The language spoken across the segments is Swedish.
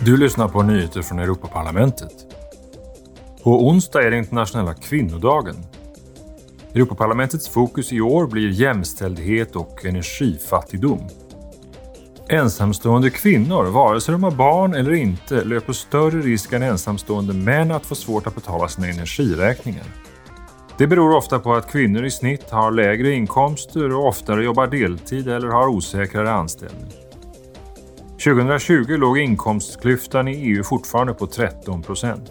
Du lyssnar på nyheter från Europaparlamentet. På onsdag är det internationella kvinnodagen. Europaparlamentets fokus i år blir jämställdhet och energifattigdom. Ensamstående kvinnor, vare sig de har barn eller inte, löper större risk än ensamstående män att få svårt att betala sina energiräkningar. Det beror ofta på att kvinnor i snitt har lägre inkomster och oftare jobbar deltid eller har osäkrare anställning. 2020 låg inkomstklyftan i EU fortfarande på 13 procent.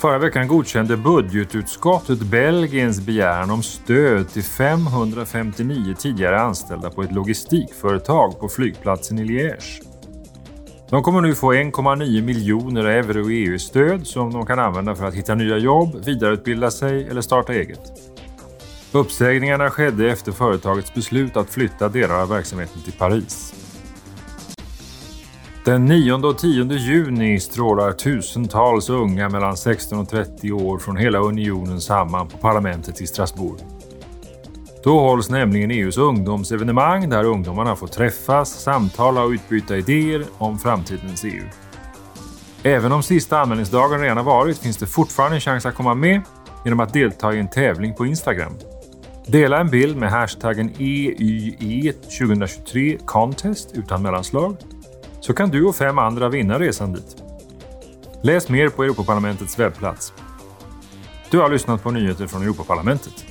Förra veckan godkände budgetutskottet Belgiens begäran om stöd till 559 tidigare anställda på ett logistikföretag på flygplatsen i Liège. De kommer nu få 1,9 miljoner euro i EU-stöd som de kan använda för att hitta nya jobb, vidareutbilda sig eller starta eget. Uppsägningarna skedde efter företagets beslut att flytta delar av verksamheten till Paris. Den 9 och 10 juni strålar tusentals unga mellan 16 och 30 år från hela unionen samman på parlamentet i Strasbourg. Då hålls nämligen EUs ungdomsevenemang där ungdomarna får träffas, samtala och utbyta idéer om framtidens EU. Även om sista anmälningsdagen redan har varit finns det fortfarande en chans att komma med genom att delta i en tävling på Instagram. Dela en bild med hashtaggen EYE2023 Contest utan mellanslag så kan du och fem andra vinna resan dit. Läs mer på Europaparlamentets webbplats. Du har lyssnat på nyheter från Europaparlamentet.